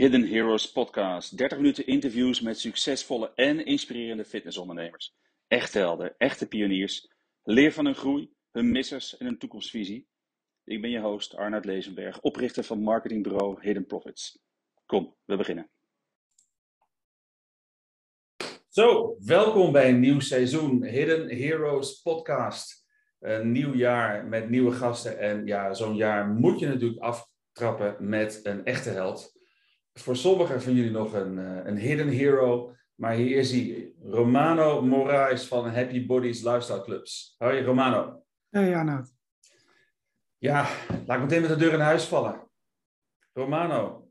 Hidden Heroes Podcast. 30 minuten interviews met succesvolle en inspirerende fitnessondernemers. Echte helden, echte pioniers. Leer van hun groei, hun missers en hun toekomstvisie. Ik ben je host Arnoud Lezenberg, oprichter van marketingbureau Hidden Profits. Kom, we beginnen. Zo, welkom bij een nieuw seizoen Hidden Heroes Podcast. Een nieuw jaar met nieuwe gasten. En ja, zo'n jaar moet je natuurlijk aftrappen met een echte held voor sommigen van jullie nog een, uh, een hidden hero. Maar hier is hij, Romano Moraes van Happy Bodies Lifestyle Clubs. Hoi Romano. Hey Arnoud. Ja, laat ik meteen met de deur in huis vallen. Romano,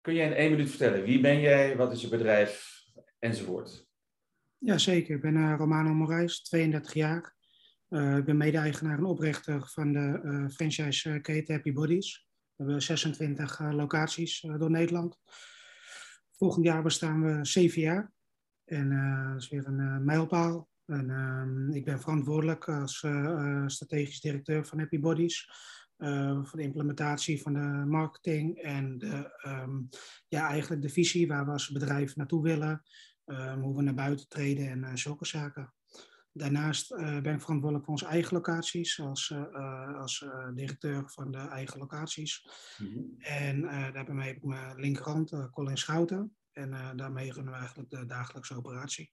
kun jij in één minuut vertellen wie ben jij, wat is je bedrijf enzovoort? Jazeker, ik ben uh, Romano Moraes, 32 jaar. Uh, ik ben mede-eigenaar en oprichter van de uh, franchise keten Happy Bodies. We hebben 26 uh, locaties uh, door Nederland. Volgend jaar bestaan we zeven jaar. En uh, dat is weer een mijlpaal. En, ehm, ik ben verantwoordelijk als strategisch directeur van Happy Bodies. voor de implementatie van de marketing en de, um, ja, eigenlijk de visie waar we als bedrijf naartoe willen. Um, hoe we naar buiten treden en zulke zaken. Daarnaast uh, ben ik verantwoordelijk voor onze eigen locaties als, uh, als uh, directeur van de eigen locaties. Mm -hmm. En daarbij heb ik mijn linkerhand, Colin Schouten. En daarmee runnen we eigenlijk de dagelijkse operatie.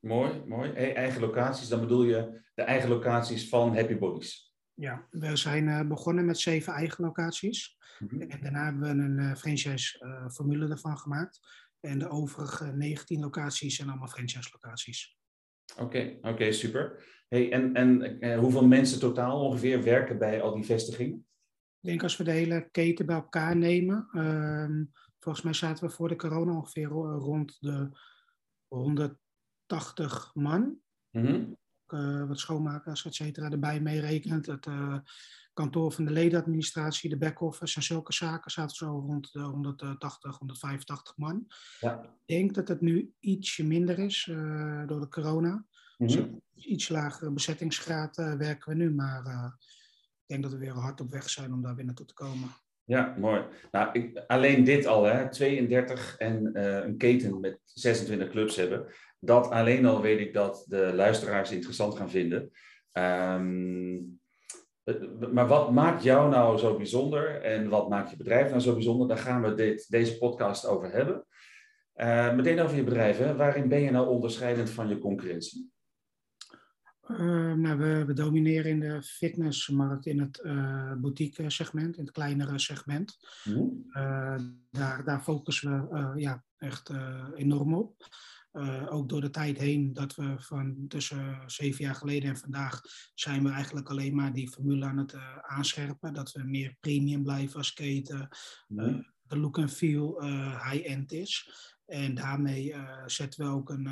Mooi, mooi. Eigen locaties, dan bedoel je de eigen locaties van Happy Bodies? Ja, we zijn begonnen met zeven eigen locaties. Mm -hmm. En daarna hebben we een franchise-formule ervan gemaakt. En de overige 19 locaties zijn allemaal franchise-locaties. Oké, okay, oké, okay, super. Hey, en en uh, hoeveel mensen totaal ongeveer werken bij al die vestigingen? Ik denk als we de hele keten bij elkaar nemen. Uh, volgens mij zaten we voor de corona ongeveer rond de 180 man. Mm -hmm. uh, wat schoonmakers, et cetera, erbij meerekent. Het uh, kantoor van de ledenadministratie, de back-office en zulke zaken zaten zo rond de 180, 185 man. Ja. Ik denk dat het nu ietsje minder is uh, door de corona. Mm -hmm. dus iets lagere bezettingsgraad uh, werken we nu, maar uh, ik denk dat we weer hard op weg zijn om daar weer naartoe te komen. Ja, mooi. Nou, ik, alleen dit al, hè, 32 en een keten met 26 clubs hebben. Dat alleen al weet ik dat de luisteraars interessant gaan vinden. Um, maar wat maakt jou nou zo bijzonder en wat maakt je bedrijf nou zo bijzonder? Daar gaan we dit, deze podcast over hebben. Uh, meteen over je bedrijf. Hè. Waarin ben je nou onderscheidend van je concurrentie? Uh, nou, we, we, domineren in de fitnessmarkt in het uh, boutique segment, in het kleinere segment. Mm. daar, daar focussen we ja, echt enorm op. Uh, ook door de tijd heen dat we van tussen zeven jaar geleden en vandaag zijn we eigenlijk alleen maar die formule aan het uh, aanscherpen. Dat we meer premium blijven als keten. Nee. Uh, de look and feel high-end is. En daarmee zetten we ook een,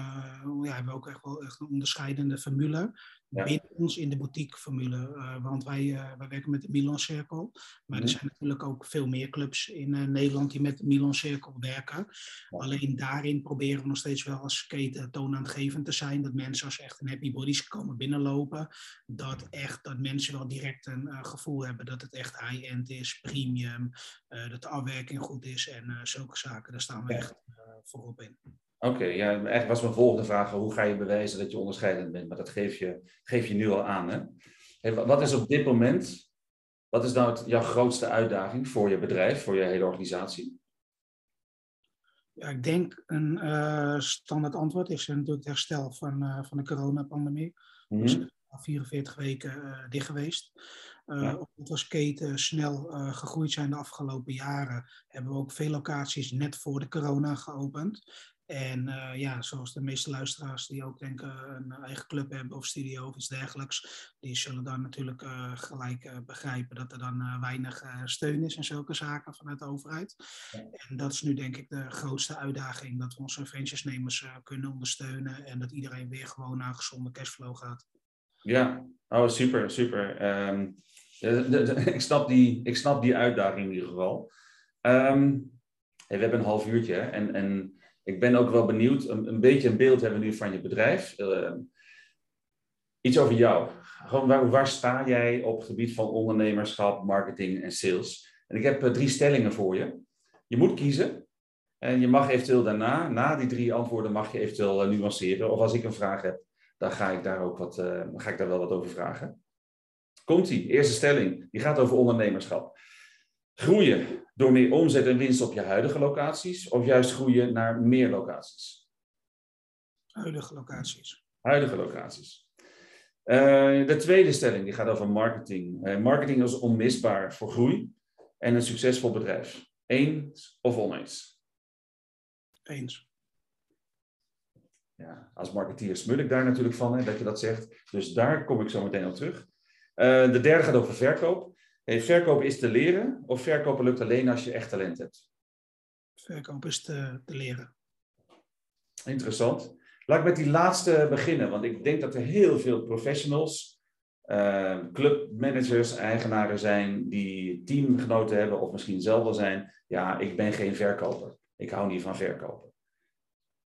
ja, hebben we ook echt wel echt een onderscheidende formule ja. binnen ons in de boutique formule. Uh, want wij, wij werken met de Milan Cirkel. Maar mm. er zijn natuurlijk ook veel meer clubs in Nederland die met de Milan Cirkel werken. Ja. Alleen daarin proberen we nog steeds wel als keten toonaangevend te zijn. Dat mensen als echt een happy bodies komen binnenlopen. Dat echt dat mensen wel direct een gevoel hebben dat het echt high-end is, premium. dat de afwerking goed is en zulke zaken. Daar staan we ja. In. Oké, okay, ja, eigenlijk was mijn volgende vraag, hoe ga je bewijzen dat je onderscheidend bent? Maar dat geef je, geef je nu al aan. Hè? Hey, wat is op dit moment, wat is nou het, jouw grootste uitdaging voor je bedrijf, voor je hele organisatie? Ja, ik denk een uh, standaard antwoord is natuurlijk het herstel van, uh, van de coronapandemie. Mm -hmm. Dus 44 weken uh, dicht geweest. Ja. Omdat we als keten snel uh, gegroeid zijn de afgelopen jaren, hebben we ook veel locaties net voor de corona geopend. En uh, ja, zoals de meeste luisteraars die ook denken een eigen club hebben of studio of iets dergelijks, die zullen dan natuurlijk uh, gelijk uh, begrijpen dat er dan weinig steun is en zulke zaken vanuit de overheid. En dat is nu denk ik de grootste uitdaging, dat we onze franchise-nemers kunnen ondersteunen en dat iedereen weer gewoon naar een gezonde cashflow gaat. Ja, oh super, super. Um, ik, snap die, ik snap die uitdaging in ieder geval. Hey, we hebben een half uurtje en, en ik ben ook wel benieuwd, een, een, beetje een beeld hebben we nu van je bedrijf. Uh, iets over jou. Gewoon waar, sta jij op het gebied van ondernemerschap, marketing en sales? En ik heb uh, drie stellingen voor je. Je moet kiezen. En je mag eventueel daarna, na die drie antwoorden, mag je eventueel nuanceren. Of als ik een vraag heb, dan ga ik daar ook wat, ga ik daar wel wat over vragen. Komt-ie, eerste stelling. Die gaat over ondernemerschap. Groeien door meer omzet en winst op je huidige locaties of juist groeien naar meer locaties? Huidige locaties. Huidige locaties. Uh, de tweede stelling die gaat over marketing. Uh, marketing is onmisbaar voor groei en een succesvol bedrijf. Eens of oneens? Eens. Ja, als marketeer smul ik daar natuurlijk van hè, dat je dat zegt. Dus daar kom ik zo meteen op terug. Uh, de derde gaat over verkoop. Hey, verkoop is te leren of verkopen lukt alleen als je echt talent hebt? Verkoop is te, te leren. Interessant. Laat ik met die laatste beginnen, want ik denk dat er heel veel professionals, uh, clubmanagers, eigenaren zijn die teamgenoten hebben of misschien zelf wel zijn. Ja, ik ben geen verkoper. Ik hou niet van verkopen.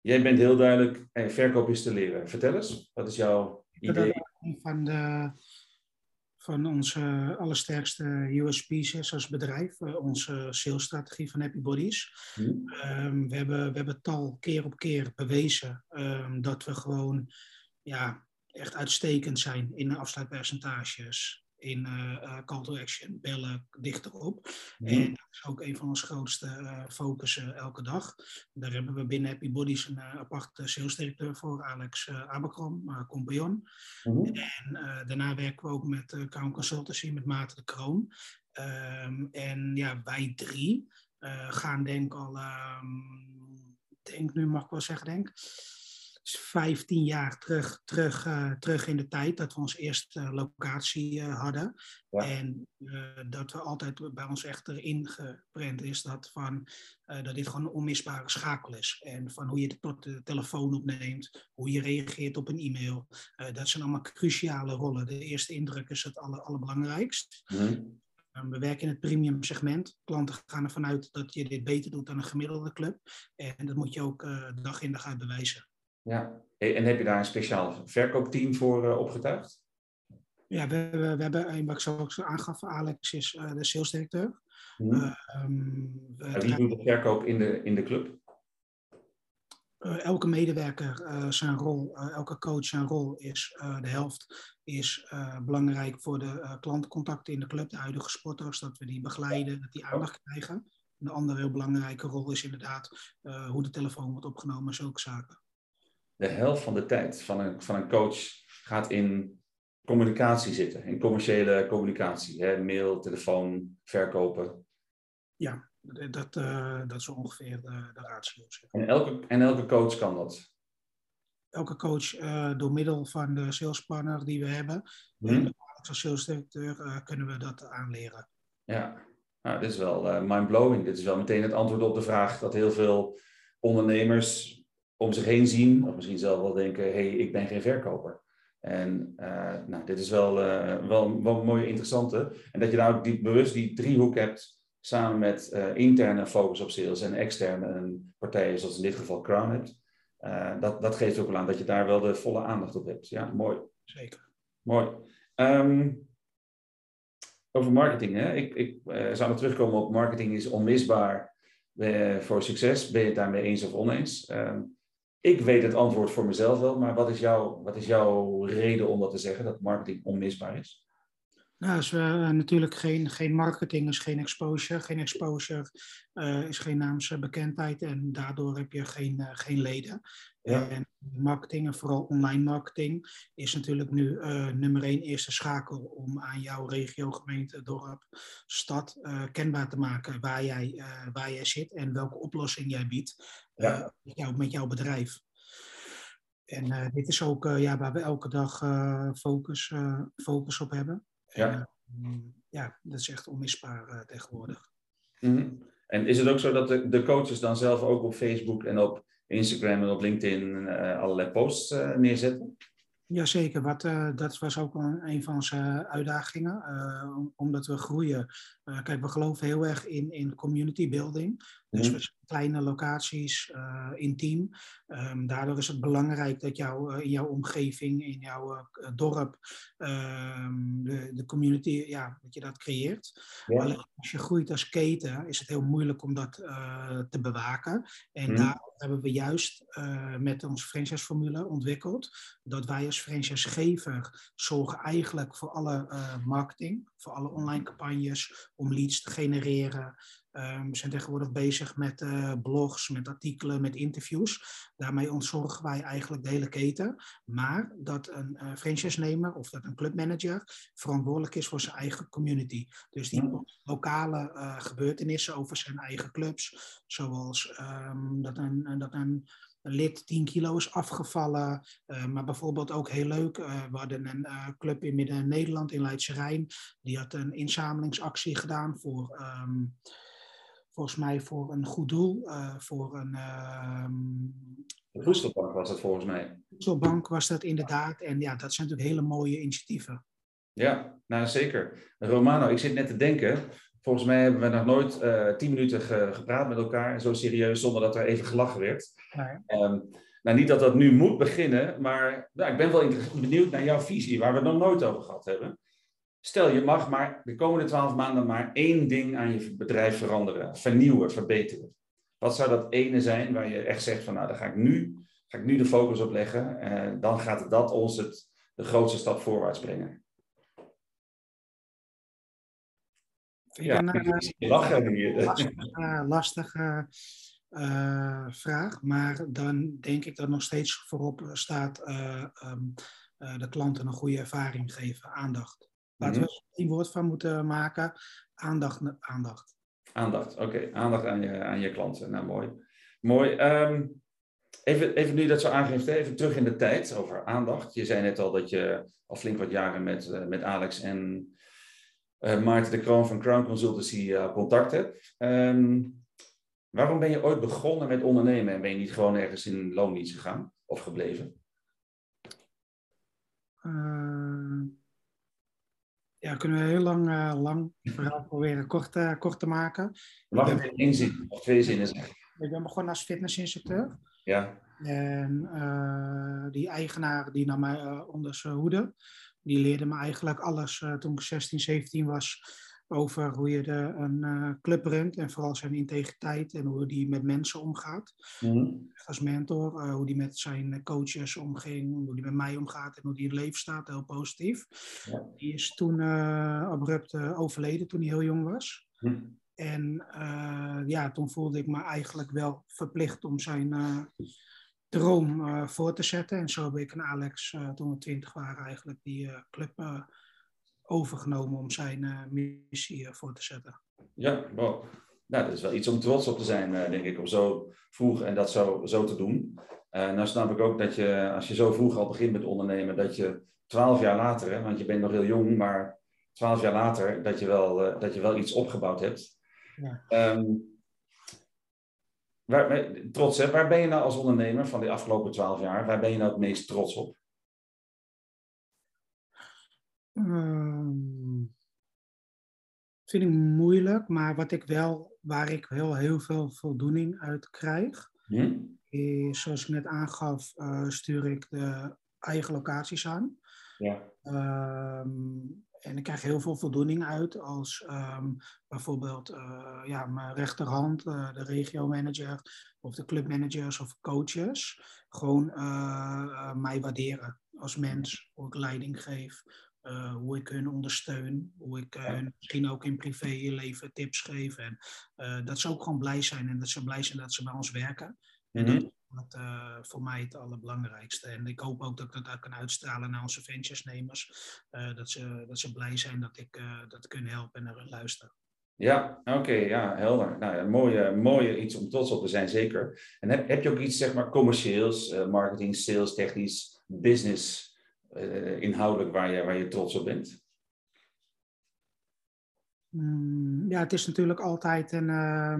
Jij bent heel duidelijk, hey, verkoop is te leren. Vertel eens, wat is jouw idee? Van de van onze allersterkste USP's als bedrijf, uh, onze salesstrategie van Happy Bodies. Hmm. Um, we, hebben, we hebben tal keer op keer bewezen um, dat we gewoon ja, echt uitstekend zijn in de afsluitpercentages, in uh, call to action, bellen dichterop. Mm. En dat is ook een van onze grootste uh, focussen elke dag. Daar hebben we binnen Happy Bodies een aparte salesdirecteur voor, Alex Aberkrom, compagnon. Mm. En daarna werken we ook met uh, Crown Consultancy, met Maarten de Kroon. Um, en ja, wij drie gaan denk al, um, denk nu mag ik wel zeggen, denk 15 jaar terug, terug, uh, terug in de tijd dat we onze eerste locatie uh, hadden. En dat we altijd bij ons echt erin geprent is dat, van, dat dit gewoon een onmisbare schakel is. En van hoe je de, de telefoon opneemt, hoe je reageert op een e-mail. dat zijn allemaal cruciale rollen. De eerste indruk is het aller, allerbelangrijkst. Mm we werken in het premium segment. Klanten gaan ervan uit dat je dit beter doet dan een gemiddelde club. En dat moet je ook dag in dag uit bewijzen. Ja, en heb je daar een speciaal verkoopteam voor uh, opgetuigd? Ja, we, we, we hebben, wat ik zo aangaf, Alex is uh, de salesdirecteur. Hmm. Uh, um, wie doet de verkoop in de, in de club? elke medewerker zijn rol, elke coach zijn rol is de helft is belangrijk voor de klantencontacten in de club, de huidige sporters, dat we die begeleiden, dat die aandacht krijgen. Een andere heel belangrijke rol is inderdaad hoe de telefoon wordt opgenomen en zulke zaken de helft van de tijd van een, van een coach gaat in communicatie zitten, in commerciële communicatie, hè? mail, telefoon, verkopen. Ja, dat, uh, dat is ongeveer de, de. En, elke, en elke coach kan dat? Elke coach uh, door middel van de salespartner die we hebben, hmm. en als salesdirecteur, uh, kunnen we dat aanleren. Ja, nou, dit is wel mind-blowing. Dit is wel meteen het antwoord op de vraag dat heel veel ondernemers om zich heen zien, of misschien zelf wel denken, hé, hey, ik ben geen verkoper. En uh, nou, dit is wel, uh, wel, wel een mooie interessante. En dat je nou die, bewust die driehoek hebt, samen met uh, interne focus op sales en externe partijen, zoals in dit geval Crown hebt. dat, dat geeft ook wel aan dat je daar wel de volle aandacht op hebt. Ja, mooi. Zeker. Mooi. Um, over marketing, hè? ik, ik zou nog terugkomen op marketing is onmisbaar voor succes. Ben je het daarmee eens of oneens? Um, ik weet het antwoord voor mezelf wel, maar wat is, jouw, wat is jouw reden om dat te zeggen, dat marketing onmisbaar is? Nou, is uh, natuurlijk geen, geen marketing, is geen exposure. Geen exposure uh, is geen naamsbekendheid en daardoor heb je geen, uh, geen leden. Ja. En marketing, en vooral online marketing, is natuurlijk nu nummer één eerste schakel om aan jouw regio, gemeente, dorp, stad kenbaar te maken waar jij, waar jij zit en welke oplossing jij biedt ja. met, jou, met jouw bedrijf. En dit is ook ja, waar we elke dag focus, focus op hebben. Ja. En, ja, dat is echt onmisbaar tegenwoordig. Mm En is het ook zo dat de, de coaches dan zelf ook op Facebook en op Instagram en op LinkedIn uh, allerlei posts uh, neerzetten? Jazeker, wat, uh, dat was ook een, een van onze uitdagingen, omdat we groeien. kijk, we geloven heel erg in, in community building. Dus we kleine locaties, uh, intiem. Um, daardoor is het belangrijk dat jou, uh, in jouw omgeving, in jouw uh, dorp, um, de, de community, ja, dat je dat creëert. Ja. Alleen als je groeit als keten, is het heel moeilijk om dat te bewaken. En mm. daar hebben we juist met onze franchise-formule ontwikkeld, dat wij als franchisegever zorgen eigenlijk voor alle marketing, voor alle online campagnes, om leads te genereren. Um, we zijn tegenwoordig bezig met uh, blogs, met artikelen, met interviews. Daarmee ontzorgen wij eigenlijk de hele keten. Maar dat een uh, franchise-nemer of dat een clubmanager verantwoordelijk is voor zijn eigen community. Dus die lokale uh, gebeurtenissen over zijn eigen clubs. Zoals um, dat, een, dat een lid 10 kilo is afgevallen. Uh, maar bijvoorbeeld ook heel leuk, uh, we hadden een uh, club in Midden-Nederland, in Leidse Rijn. Die had een inzamelingsactie gedaan voor um, volgens mij voor een goed doel. Uh, voor een. De voedselbank was dat volgens mij. Voedselbank was dat inderdaad. En ja, dat zijn natuurlijk hele mooie initiatieven. Ja, nou zeker. Romano, ik zit net te denken. Volgens mij hebben we nog nooit uh, tien minuten ge gepraat met elkaar, zo serieus, zonder dat er even gelachen werd. Um, nou, niet dat dat nu moet beginnen, maar nou, ik ben wel benieuwd naar jouw visie, waar we het nog nooit over gehad hebben. Stel, je mag maar de komende twaalf maanden maar één ding aan je bedrijf veranderen, vernieuwen, verbeteren. Wat zou dat ene zijn waar je echt zegt van nou, daar ga ik nu, ga ik nu de focus op leggen. En dan gaat dat ons het, de grootste stap voorwaarts brengen. Ja, een lachen hier. Lastige, lastige uh, vraag, maar dan denk ik dat nog steeds voorop staat uh, um, uh, de klanten een goede ervaring geven, aandacht. Laten we er een woord van moeten maken. Aandacht. Aandacht, aandacht oké. Aandacht aan je, aan je klanten. Nou, mooi. Mooi. Um, even, even nu dat zo aangeeft, even terug in de tijd over aandacht. Je zei net al dat je al flink wat jaren met, uh, met Alex en uh, Maarten de Kroon van Crown Consultancy uh, contact hebt. Um, waarom ben je ooit begonnen met ondernemen en ben je niet gewoon ergens in loondienst gegaan of gebleven? Ja, kunnen we heel lang, uh, lang verhaal proberen kort, uh, kort te maken. Mag ik in één zin of twee zinnen zeggen? Ik ben begonnen als fitnessinstructeur. Ja. En uh, die eigenaar die nam mij onder zijn hoede, die leerde me eigenlijk alles toen ik 16, 17 was over hoe je de, een uh, club runt en vooral zijn integriteit en hoe die met mensen omgaat. Mm. Als mentor, uh, hoe die met zijn coaches omging, hoe die met mij omgaat en hoe die in het leven staat, heel positief. Ja. Die is toen uh, abrupt overleden toen hij heel jong was. Mm. En ja, toen voelde ik me eigenlijk wel verplicht om zijn droom voor te zetten. En zo heb ik en Alex, toen we twintig waren, eigenlijk die club overgenomen om zijn uh, missie uh, voor te zetten. Ja, wow. Nou, dat is wel iets om trots op te zijn, uh, denk ik, om zo vroeg en dat zo, zo te doen. nou snap ik ook dat je, als je zo vroeg al begint met ondernemen, dat je twaalf jaar later, hè, want je bent nog heel jong, maar twaalf jaar later, dat je wel, dat je wel iets opgebouwd hebt. Ja. Um, waar, trots, hè? waar ben je nou als ondernemer van de afgelopen twaalf jaar, waar ben je nou het meest trots op? Um, vind ik moeilijk, maar wat ik wel, waar ik wel heel veel voldoening uit krijg, is zoals ik net aangaf, uh, stuur ik de eigen locaties aan. Ja. Um, en ik krijg heel veel voldoening uit als um, bijvoorbeeld uh, ja, mijn rechterhand, uh, de regiomanager of de clubmanagers of coaches, gewoon uh, mij waarderen als mens, hoe ik leiding geef, uh, hoe ik hun ondersteun, hoe ik uh, hun misschien ook in privéleven tips geef. En uh, dat ze ook gewoon blij zijn en dat ze blij zijn dat ze bij ons werken. En mhm. dat is voor mij het allerbelangrijkste. En ik hoop ook dat ik dat kan uitstralen naar onze venturesnemers. dat, ze, dat ze blij zijn dat ik dat kunnen helpen en naar hun luisteren. Ja, oké, ja, helder. Nou ja, mooie, mooie iets om trots op te zijn, zeker. En heb, heb je ook iets, zeg maar, commercieels, marketing, sales, technisch, business uh, inhoudelijk waar je, waar je trots op bent? Mm, ja, het is natuurlijk altijd een, uh,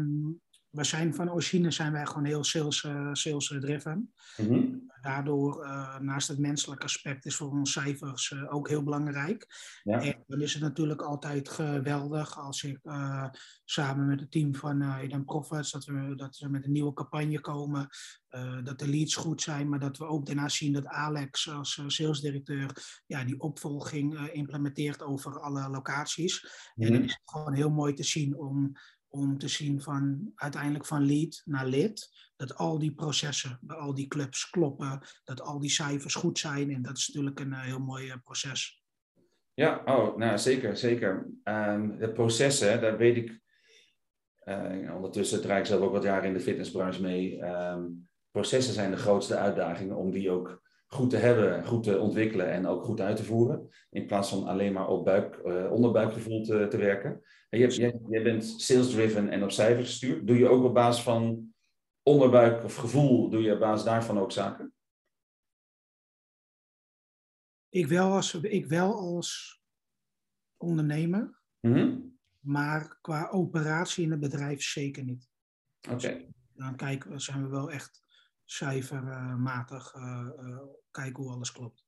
we zijn van origine zijn wij gewoon heel sales, uh, sales driven. Mhm. Daardoor, uh, naast het menselijke aspect, is voor ons cijfers uh, ook heel belangrijk. Ja. En dan is het natuurlijk altijd geweldig als ik samen met het team van Eden Profits, dat we, dat we met een nieuwe campagne komen, dat de leads goed zijn, maar dat we ook daarna zien dat Alex als salesdirecteur ja, die opvolging implementeert over alle locaties. En mhm. dan is het gewoon heel mooi te zien om om te zien van uiteindelijk van lead naar lid, dat al die processen bij al die clubs kloppen, dat al die cijfers goed zijn. En dat is natuurlijk een eh, heel mooi eh, proces. Ja, oh, nou zeker, zeker. De processen, daar weet ik, uh, ondertussen draai ik zelf ook wat jaren in de fitnessbranche mee. Ehm, processen zijn de grootste uitdagingen om die ook goed te hebben, goed te ontwikkelen en ook goed uit te voeren. In plaats van alleen maar op buik, uh, onderbuikgevoel te, te werken. En je, jij, jij bent sales-driven en op cijfers gestuurd. Doe je ook op basis van onderbuik of gevoel, doe je op basis daarvan ook zaken? Ik wel als, ik wel als ondernemer, mhm. maar qua operatie in het bedrijf zeker niet. Oké. dan kijken, zijn we wel echt cijfermatig uh, uh, kijken hoe alles klopt.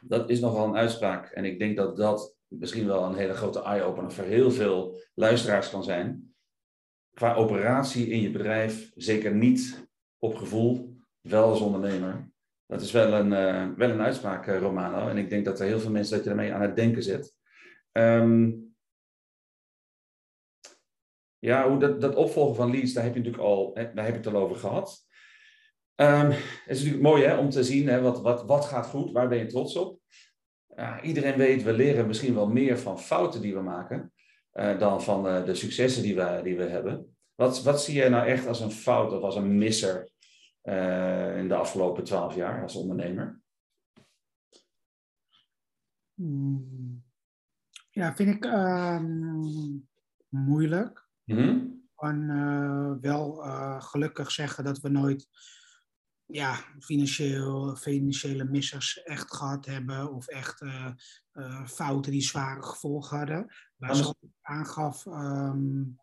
Dat is nogal een uitspraak. En ik denk dat dat misschien wel een hele grote eye-opener voor heel veel luisteraars kan zijn. Qua operatie in je bedrijf, zeker niet op gevoel, wel als ondernemer. Dat is wel een, uh, wel een uitspraak, Romano. En ik denk dat er heel veel mensen dat je ermee aan het denken zet. Um, ja, hoe dat, dat opvolgen van leads, daar heb je natuurlijk al, daar heb je het al over gehad. Um, het is natuurlijk mooi hè, om te zien hè, wat, wat, wat gaat goed, waar ben je trots op. Uh, iedereen weet, we leren misschien wel meer van fouten die we maken uh, dan van uh, de successen die we, die we hebben. Wat, wat zie jij nou echt als een fout of als een misser eh, in de afgelopen twaalf jaar als ondernemer? Hmm. Ja, vind ik ehm, moeilijk. Mm -hmm. En wel gelukkig zeggen dat we nooit ja, financieel, financiële missers echt gehad hebben of echt uh, uh, fouten die zware gevolgen hadden. Waar ze aangaf, um,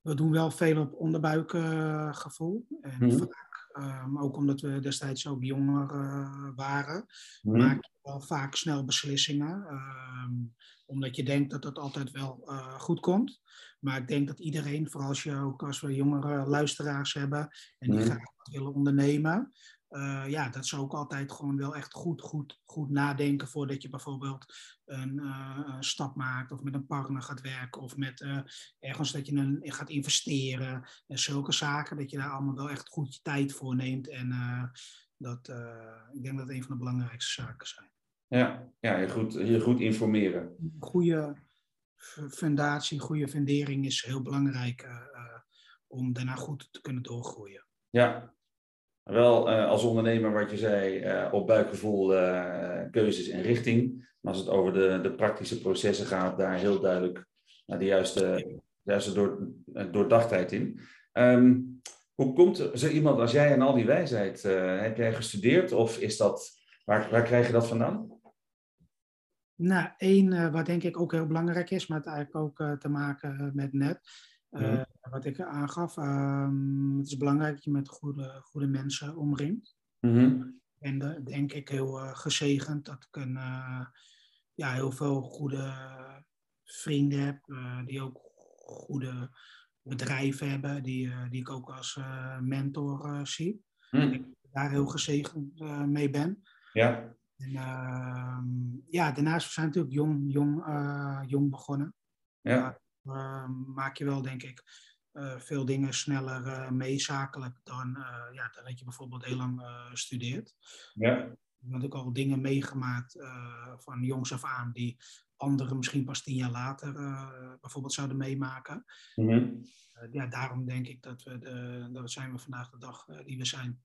we doen wel veel op onderbuikgevoel. Uh, en mm vaak, um, ook omdat we destijds ook jonger waren, mm maak je wel vaak snel beslissingen. Um, omdat je denkt dat het altijd wel goed komt. Maar ik denk dat iedereen, vooral als, je ook, als we jongere luisteraars hebben en die graag willen ondernemen, uh, ja, dat ze ook altijd gewoon wel echt goed, goed, goed nadenken voordat je bijvoorbeeld een, uh, een stap maakt of met een partner gaat werken of met uh, ergens dat je een, gaat investeren en zulke zaken, dat je daar allemaal wel echt goed je tijd voor neemt en dat, ik denk dat dat een van de belangrijkste zaken zijn. Ja, ja je, goed, je goed informeren. Goede fundatie, goede fundering is heel belangrijk om daarna goed te kunnen doorgroeien. Ja, wel uh, als ondernemer, wat je zei, uh, op buikgevoel, uh, keuzes en richting. Maar als het over de, de praktische processen gaat, daar heel duidelijk naar de juiste, juiste door, doordachtheid in. Um, hoe komt zo iemand als jij en al die wijsheid, heb jij gestudeerd of is dat, waar, waar krijg je dat vandaan? Nou, één wat denk ik ook heel belangrijk is, maar het eigenlijk ook te maken met net, uh, wat ik aangaf, um, het is belangrijk dat je met goede, goede mensen omringt. Mm En uh, denk ik heel uh, gezegend dat ik een, ja, heel veel goede vrienden heb, die ook goede bedrijven hebben, die, die ik ook als mentor zie. Mm. Ik daar heel gezegend mee ben. Ja. En, ehm, ja, daarnaast zijn we natuurlijk jong, jong, jong begonnen. Ja. Ehm, maak je wel, denk ik, uh, veel dingen sneller uh, meezakelijk dan, uh, ja, dan dat je bijvoorbeeld heel lang studeert. Ja. Ik heb ook al dingen meegemaakt van jongs af aan die anderen misschien pas tien jaar later bijvoorbeeld zouden meemaken. Mm -hmm. ja, daarom denk ik dat we, de, dat zijn we vandaag de dag die we zijn.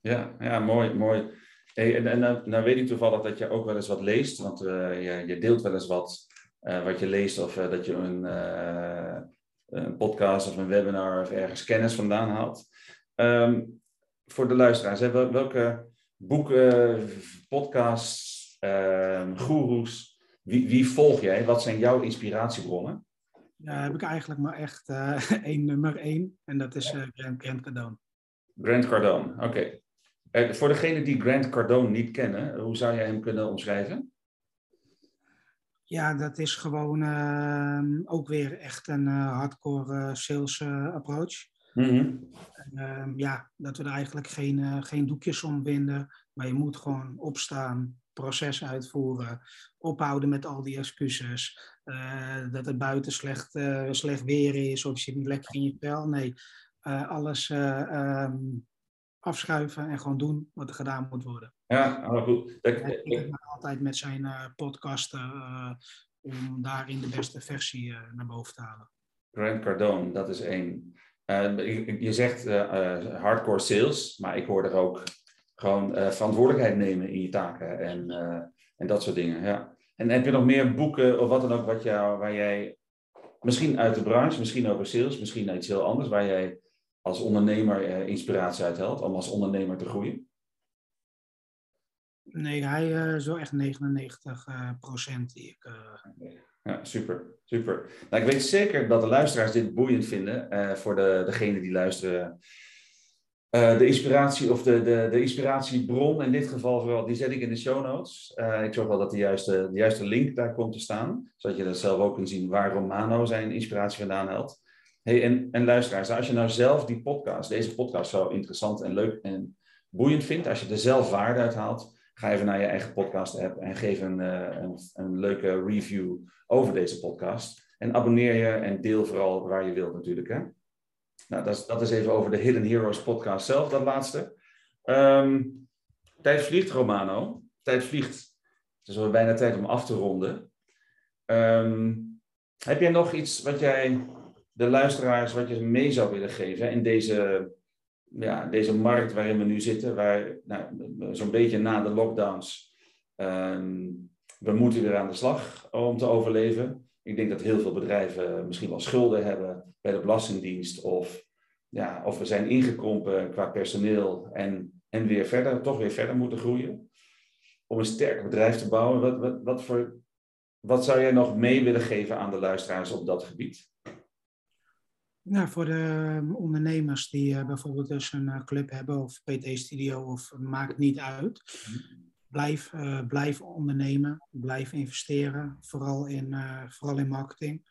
Ja, ja mooi, mooi. Hey, en en nou, nou weet ik toevallig dat je ook wel eens wat leest, want je, je deelt wel eens wat uh, wat je leest of uh, dat je een, uh, een, podcast of een webinar of ergens kennis vandaan haalt. Um, voor de luisteraars, hè, welke boeken, podcasts, ehm, goeroes, wie, wie, volg jij? Wat zijn jouw inspiratiebronnen? Ja, heb ik eigenlijk maar echt één nummer één. En dat is Grant, Grant Cardone. Grant Cardone, oké. Okay. voor degenen die Grant Cardone niet kennen, hoe zou jij hem kunnen omschrijven? Ja, dat is gewoon uh, ook weer echt een hardcore sales approach. Mm -hmm. ja, dat we er eigenlijk geen, geen doekjes om winden. Maar je moet gewoon opstaan, proces uitvoeren, ophouden met al die excuses. Dat het buiten slecht, slecht weer is of je zit niet lekker in je vel. Nee, alles um, afschuiven en gewoon doen wat er gedaan moet worden. Ja, maar goed. Dat, ik altijd met zijn podcasten om daarin de beste versie naar boven te halen. Grant Cardone, dat is één. je zegt hardcore sales, maar ik hoor er ook gewoon uh, verantwoordelijkheid nemen in je taken en, uh, en dat soort dingen. Ja. En heb je nog meer boeken of wat dan ook wat jou, waar jij misschien uit de branche, misschien over sales, misschien iets heel anders, waar jij als ondernemer uh, inspiratie uit haalt om als ondernemer te groeien? Nee, hij uh, zo echt 99 procent die ik. Ja, super, super. Nou, ik weet zeker dat de luisteraars dit boeiend vinden voor de, degenen die luisteren de inspiratie of de, de, de inspiratiebron in dit geval vooral, die zet ik in de show notes. Ik zorg wel dat de juiste, de juiste link daar komt te staan, zodat je dat zelf ook kunt zien waar Romano zijn inspiratie vandaan haalt. Hey, en, en luisteraars, als je nou zelf die podcast, deze podcast zo interessant en leuk en boeiend vindt, als je er zelf waarde uit haalt, ga even naar je eigen podcast app en geef een, uh, een, een leuke review over deze podcast. En abonneer je en deel vooral waar je wilt natuurlijk. Hè? Nou, dat is, dat is even over de Hidden Heroes podcast zelf, dat laatste. Um, tijd vliegt, Romano. Tijd vliegt. Het is al bijna tijd om af te ronden. Um, heb jij nog iets wat jij de luisteraars, wat je mee zou willen geven in deze, ja, deze markt waarin we nu zitten, waar nou, zo'n beetje na de lockdowns, um, we moeten weer aan de slag om te overleven. Ik denk dat heel veel bedrijven misschien wel schulden hebben bij de Belastingdienst of, ja, of we zijn ingekrompen qua personeel en, en weer verder, toch weer verder moeten groeien. Om een sterk bedrijf te bouwen, wat, wat, wat, voor, wat zou jij nog mee willen geven aan de luisteraars op dat gebied? Nou, voor de ehm, ondernemers die uh, bijvoorbeeld dus een uh, club hebben of PT-studio of maakt niet uit. Mhm. Blijf, uh, blijf ondernemen, blijf investeren, vooral in, uh, vooral in marketing.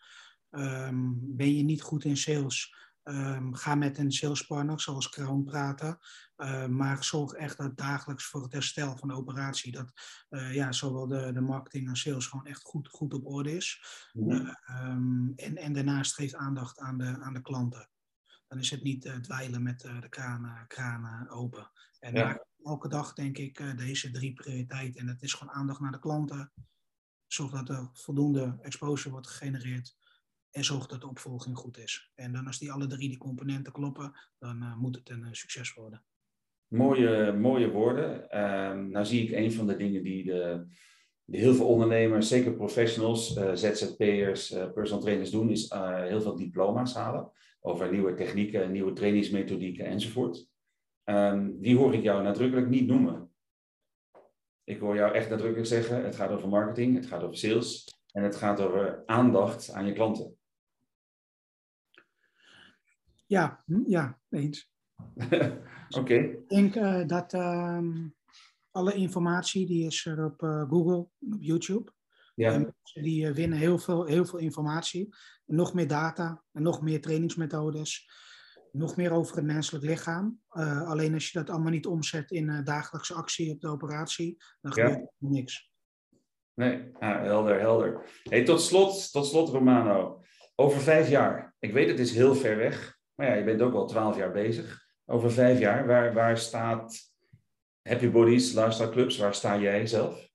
Um, ben je niet goed in sales, um, ga met een salespartner zoals Crown praten. Uh, maar zorg echt dat dagelijks voor het herstel van de operatie, dat ja, zowel de, de marketing en sales gewoon echt goed, goed op orde is. Mm -hmm. um, en, en daarnaast geeft aandacht aan de, aan de klanten. Dan is het niet dweilen met de kranen, kranen open. En ja elke dag denk ik deze drie prioriteiten. En dat is gewoon aandacht naar de klanten. Zorg dat er voldoende exposure wordt gegenereerd. En zorg dat de opvolging goed is. En dan als die alle drie die componenten kloppen, dan uh, moet het een uh, succes worden. Mooie, mooie woorden. Ehm, nou zie ik een van de dingen die, de, die heel veel ondernemers, zeker professionals, ZZP'ers, personal trainers doen, is heel veel diploma's halen over nieuwe technieken, nieuwe trainingsmethodieken enzovoort. Um, die hoor ik jou nadrukkelijk niet noemen. Ik hoor jou echt nadrukkelijk zeggen, het gaat over marketing, het gaat over sales en het gaat over aandacht aan je klanten. Ja, hm, ja, eens. Oké. Okay. Ik denk uh, dat um, alle informatie die is er op uh, Google, op YouTube. Ja. En die uh, winnen heel veel, heel veel informatie. Nog meer data en nog meer trainingsmethodes nog meer over het menselijk lichaam. Alleen als je dat allemaal niet omzet in dagelijkse actie op de operatie, dan gebeurt er niks. Nee, ah, helder, helder. Hey, tot, slot, tot slot, Romano. Over vijf jaar. Ik weet het is heel ver weg, maar ja, je bent ook al twaalf jaar bezig. Over vijf jaar, waar, waar staat Happy Bodies, Lifestyle Clubs, waar sta jij zelf?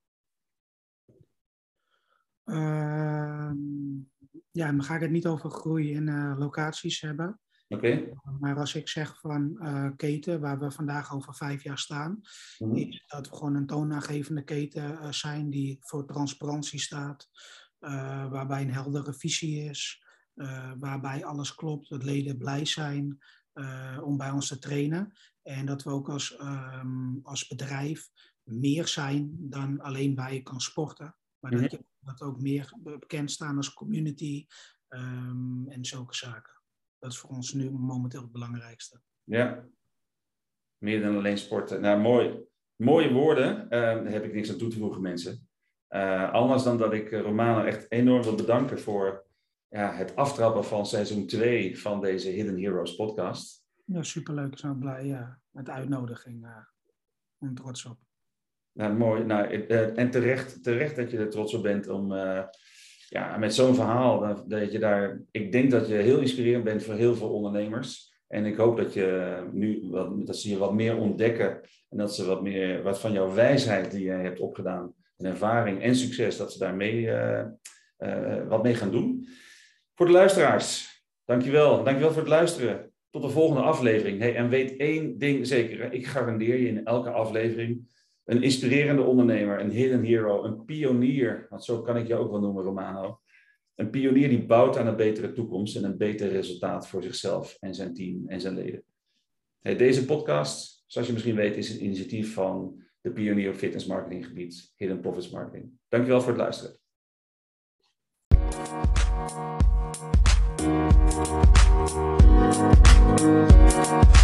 Uh, ja, dan ga ik het niet over groei in uh, locaties hebben. Okay. Maar als ik zeg van uh, keten, waar we vandaag over vijf jaar staan, mm-hmm. is dat we gewoon een toonaangevende keten uh, zijn die voor transparantie staat, waarbij een heldere visie is, waarbij alles klopt, dat leden blij zijn om bij ons te trainen. En dat we ook als, um, als bedrijf meer zijn dan alleen waar je kan sporten. Maar mm-hmm. dat, je, dat ook meer bekend staan als community, Um, en zulke zaken. Dat is voor ons nu momenteel het belangrijkste. Ja, meer dan alleen sporten. Nou, mooi. Mooie woorden. Uh, daar heb ik niks aan toe te voegen, mensen. Uh, anders dan dat ik Romano echt enorm wil bedanken voor ja, het aftrappen van seizoen 2 van deze Hidden Heroes podcast. Ja, superleuk. Ik ben blij ja, met de uitnodiging. Uh, en trots op. Nou, mooi. Nou, uh, en terecht, terecht dat je er trots op bent om ja, met zo'n verhaal, dat, je daar, ik denk dat je heel inspirerend bent voor heel veel ondernemers. En ik hoop dat, je nu, wat, dat ze je wat meer ontdekken en dat ze wat meer wat van jouw wijsheid die je hebt opgedaan, en ervaring en succes, dat ze daarmee uh, uh, wat mee gaan doen. Voor de luisteraars, dankjewel. Dankjewel voor het luisteren. Tot de volgende aflevering. Hey, en weet één ding zeker, ik garandeer je in elke aflevering een inspirerende ondernemer, een hidden hero, een pionier, want zo kan ik je ook wel noemen, Romano. Een pionier die bouwt aan een betere toekomst en een beter resultaat voor zichzelf en zijn team en zijn leden. Hey, deze podcast, zoals je misschien weet, is een initiatief van de pionier op fitness marketing gebied, Hidden Profits Marketing. Dankjewel voor het luisteren. Thank you.